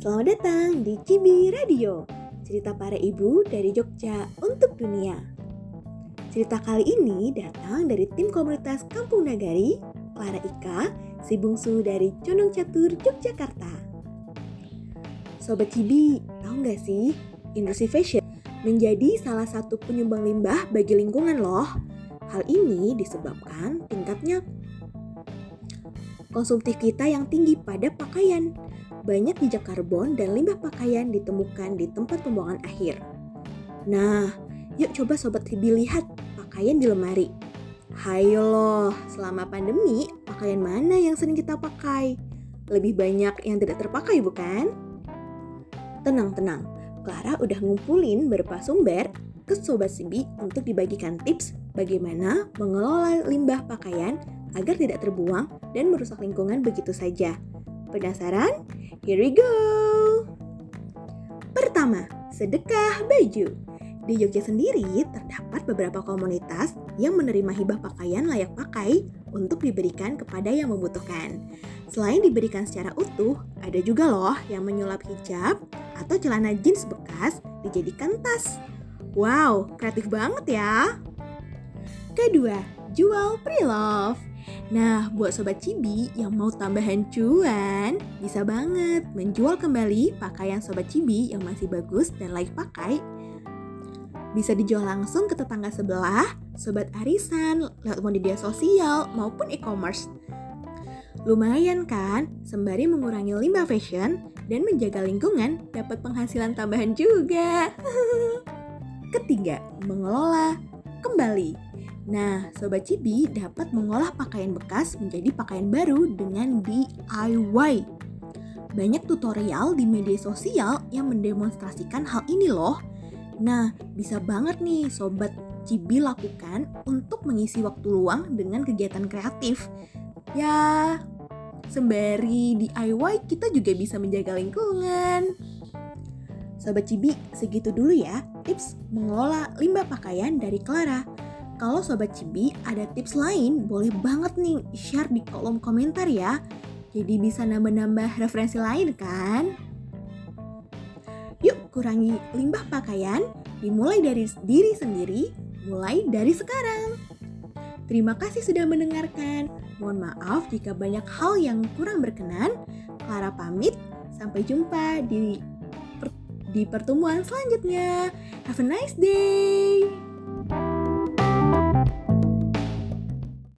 Selamat datang di Cibi Radio, cerita para ibu dari Jogja untuk dunia. Cerita kali ini datang dari tim komunitas Kampung Nagari, Clara Ika, si bungsu dari Condong Catur, Yogyakarta. Sobat Cibi, tahu nggak sih, industri fashion menjadi salah satu penyumbang limbah bagi lingkungan loh. Hal ini disebabkan tingkatnya konsumtif kita yang tinggi pada pakaian. Banyak jejak karbon dan limbah pakaian ditemukan di tempat pembuangan akhir. Nah, yuk coba Sobat Tibi lihat pakaian di lemari. Hayo loh, selama pandemi, pakaian mana yang sering kita pakai? Lebih banyak yang tidak terpakai bukan? Tenang-tenang, Clara udah ngumpulin beberapa sumber ke Sobat Sibi untuk dibagikan tips bagaimana mengelola limbah pakaian agar tidak terbuang dan merusak lingkungan begitu saja. Penasaran? Here we go! Pertama, sedekah baju. Di Jogja sendiri terdapat beberapa komunitas yang menerima hibah pakaian layak pakai untuk diberikan kepada yang membutuhkan. Selain diberikan secara utuh, ada juga loh yang menyulap hijab atau celana jeans bekas dijadikan tas. Wow, kreatif banget ya! Kedua, jual pre-love. Nah, buat sobat Cibi yang mau tambahan cuan, bisa banget menjual kembali pakaian sobat Cibi yang masih bagus dan layak pakai. Bisa dijual langsung ke tetangga sebelah, sobat arisan, lewat media sosial maupun e-commerce. Lumayan kan, sembari mengurangi limbah fashion dan menjaga lingkungan, dapat penghasilan tambahan juga. Ketiga, mengelola kembali. Nah, Sobat Cibi dapat mengolah pakaian bekas menjadi pakaian baru dengan DIY. Banyak tutorial di media sosial yang mendemonstrasikan hal ini loh. Nah, bisa banget nih Sobat Cibi lakukan untuk mengisi waktu luang dengan kegiatan kreatif. Ya, sembari DIY kita juga bisa menjaga lingkungan. Sobat Cibi, segitu dulu ya tips mengelola limbah pakaian dari Clara. Kalau Sobat Cibi ada tips lain, boleh banget nih share di kolom komentar ya. Jadi bisa nambah-nambah referensi lain kan? Yuk kurangi limbah pakaian, dimulai dari diri sendiri, mulai dari sekarang. Terima kasih sudah mendengarkan. Mohon maaf jika banyak hal yang kurang berkenan. Clara pamit, sampai jumpa di, di pertemuan selanjutnya. Have a nice day!